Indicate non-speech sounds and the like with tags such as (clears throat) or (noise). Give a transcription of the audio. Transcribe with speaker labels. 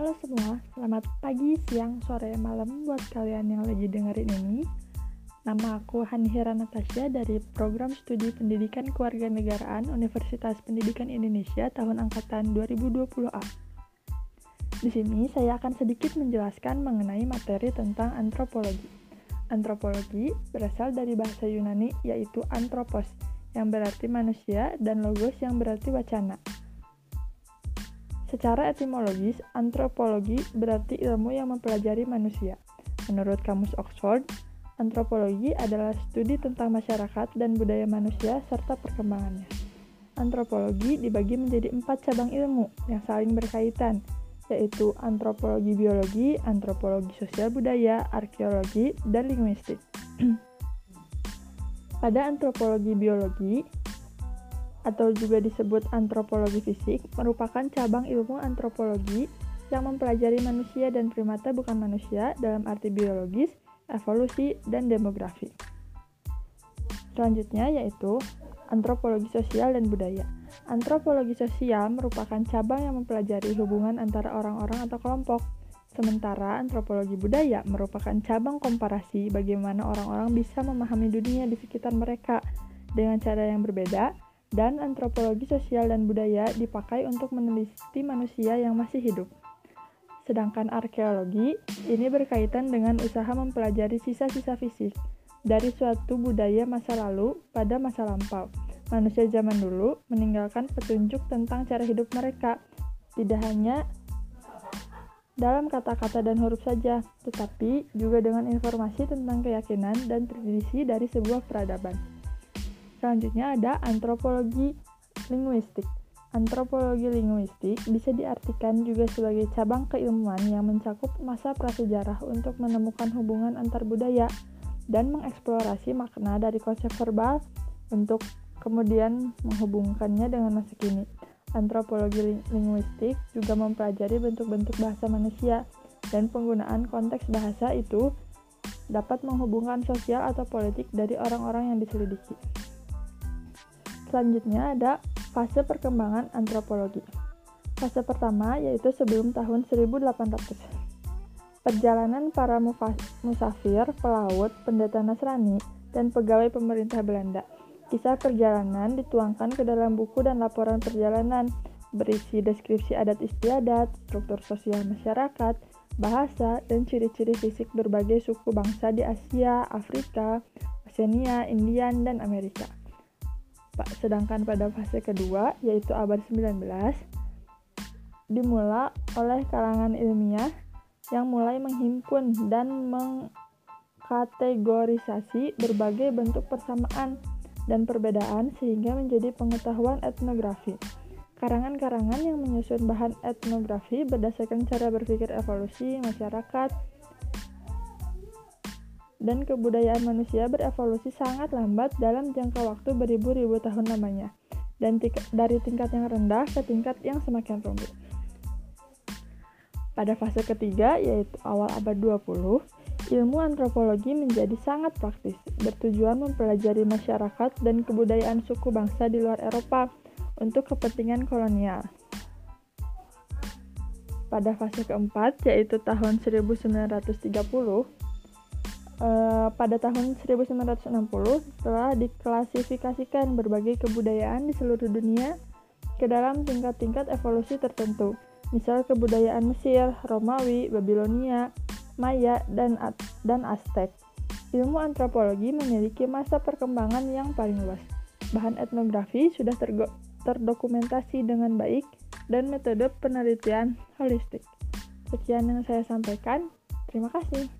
Speaker 1: Halo semua, selamat pagi, siang, sore, malam buat kalian yang lagi dengerin ini. Nama aku Hanhira Natasha dari Program Studi Pendidikan Kewarganegaraan Universitas Pendidikan Indonesia tahun angkatan 2020A. Di sini saya akan sedikit menjelaskan mengenai materi tentang antropologi. Antropologi berasal dari bahasa Yunani yaitu anthropos, yang berarti manusia, dan logos yang berarti wacana. Secara etimologis, antropologi berarti ilmu yang mempelajari manusia. Menurut Kamus Oxford, antropologi adalah studi tentang masyarakat dan budaya manusia serta perkembangannya. Antropologi dibagi menjadi empat cabang ilmu yang saling berkaitan, yaitu antropologi biologi, antropologi sosial budaya, arkeologi, dan linguistik. (clears throat) Pada antropologi biologi, atau juga disebut antropologi fisik, merupakan cabang ilmu antropologi yang mempelajari manusia dan primata bukan manusia dalam arti biologis, evolusi, dan demografi. Selanjutnya yaitu antropologi sosial dan budaya. Antropologi sosial merupakan cabang yang mempelajari hubungan antara orang-orang atau kelompok. Sementara antropologi budaya merupakan cabang komparasi bagaimana orang-orang bisa memahami dunia di sekitar mereka dengan cara yang berbeda dan antropologi sosial dan budaya dipakai untuk meneliti manusia yang masih hidup. Sedangkan arkeologi ini berkaitan dengan usaha mempelajari sisa-sisa fisik dari suatu budaya masa lalu pada masa lampau. Manusia zaman dulu meninggalkan petunjuk tentang cara hidup mereka, tidak hanya dalam kata-kata dan huruf saja, tetapi juga dengan informasi tentang keyakinan dan tradisi dari sebuah peradaban. Selanjutnya ada antropologi linguistik. Antropologi linguistik bisa diartikan juga sebagai cabang keilmuan yang mencakup masa prasejarah untuk menemukan hubungan antar budaya dan mengeksplorasi makna dari konsep verbal untuk kemudian menghubungkannya dengan masa kini. Antropologi linguistik juga mempelajari bentuk-bentuk bahasa manusia dan penggunaan konteks bahasa itu dapat menghubungkan sosial atau politik dari orang-orang yang diselidiki. Selanjutnya ada fase perkembangan antropologi. Fase pertama yaitu sebelum tahun 1800. Perjalanan para musafir, pelaut, pendeta Nasrani, dan pegawai pemerintah Belanda. Kisah perjalanan dituangkan ke dalam buku dan laporan perjalanan, berisi deskripsi adat istiadat, struktur sosial masyarakat, bahasa, dan ciri-ciri fisik berbagai suku bangsa di Asia, Afrika, Oseania, Indian, dan Amerika. Sedangkan pada fase kedua, yaitu abad 19, dimulai oleh kalangan ilmiah yang mulai menghimpun dan mengkategorisasi berbagai bentuk persamaan dan perbedaan sehingga menjadi pengetahuan etnografi. Karangan-karangan yang menyusun bahan etnografi berdasarkan cara berpikir evolusi masyarakat, dan kebudayaan manusia berevolusi sangat lambat dalam jangka waktu beribu-ribu tahun lamanya, dan dari tingkat yang rendah ke tingkat yang semakin rumit. Pada fase ketiga, yaitu awal abad 20, ilmu antropologi menjadi sangat praktis, bertujuan mempelajari masyarakat dan kebudayaan suku bangsa di luar Eropa untuk kepentingan kolonial. Pada fase keempat, yaitu tahun 1930, Uh, pada tahun 1960 telah diklasifikasikan berbagai kebudayaan di seluruh dunia ke dalam tingkat-tingkat evolusi tertentu, misal kebudayaan Mesir, Romawi, Babilonia, Maya, dan dan Aztec. Ilmu antropologi memiliki masa perkembangan yang paling luas. Bahan etnografi sudah terdokumentasi dengan baik dan metode penelitian holistik. Sekian yang saya sampaikan. Terima kasih.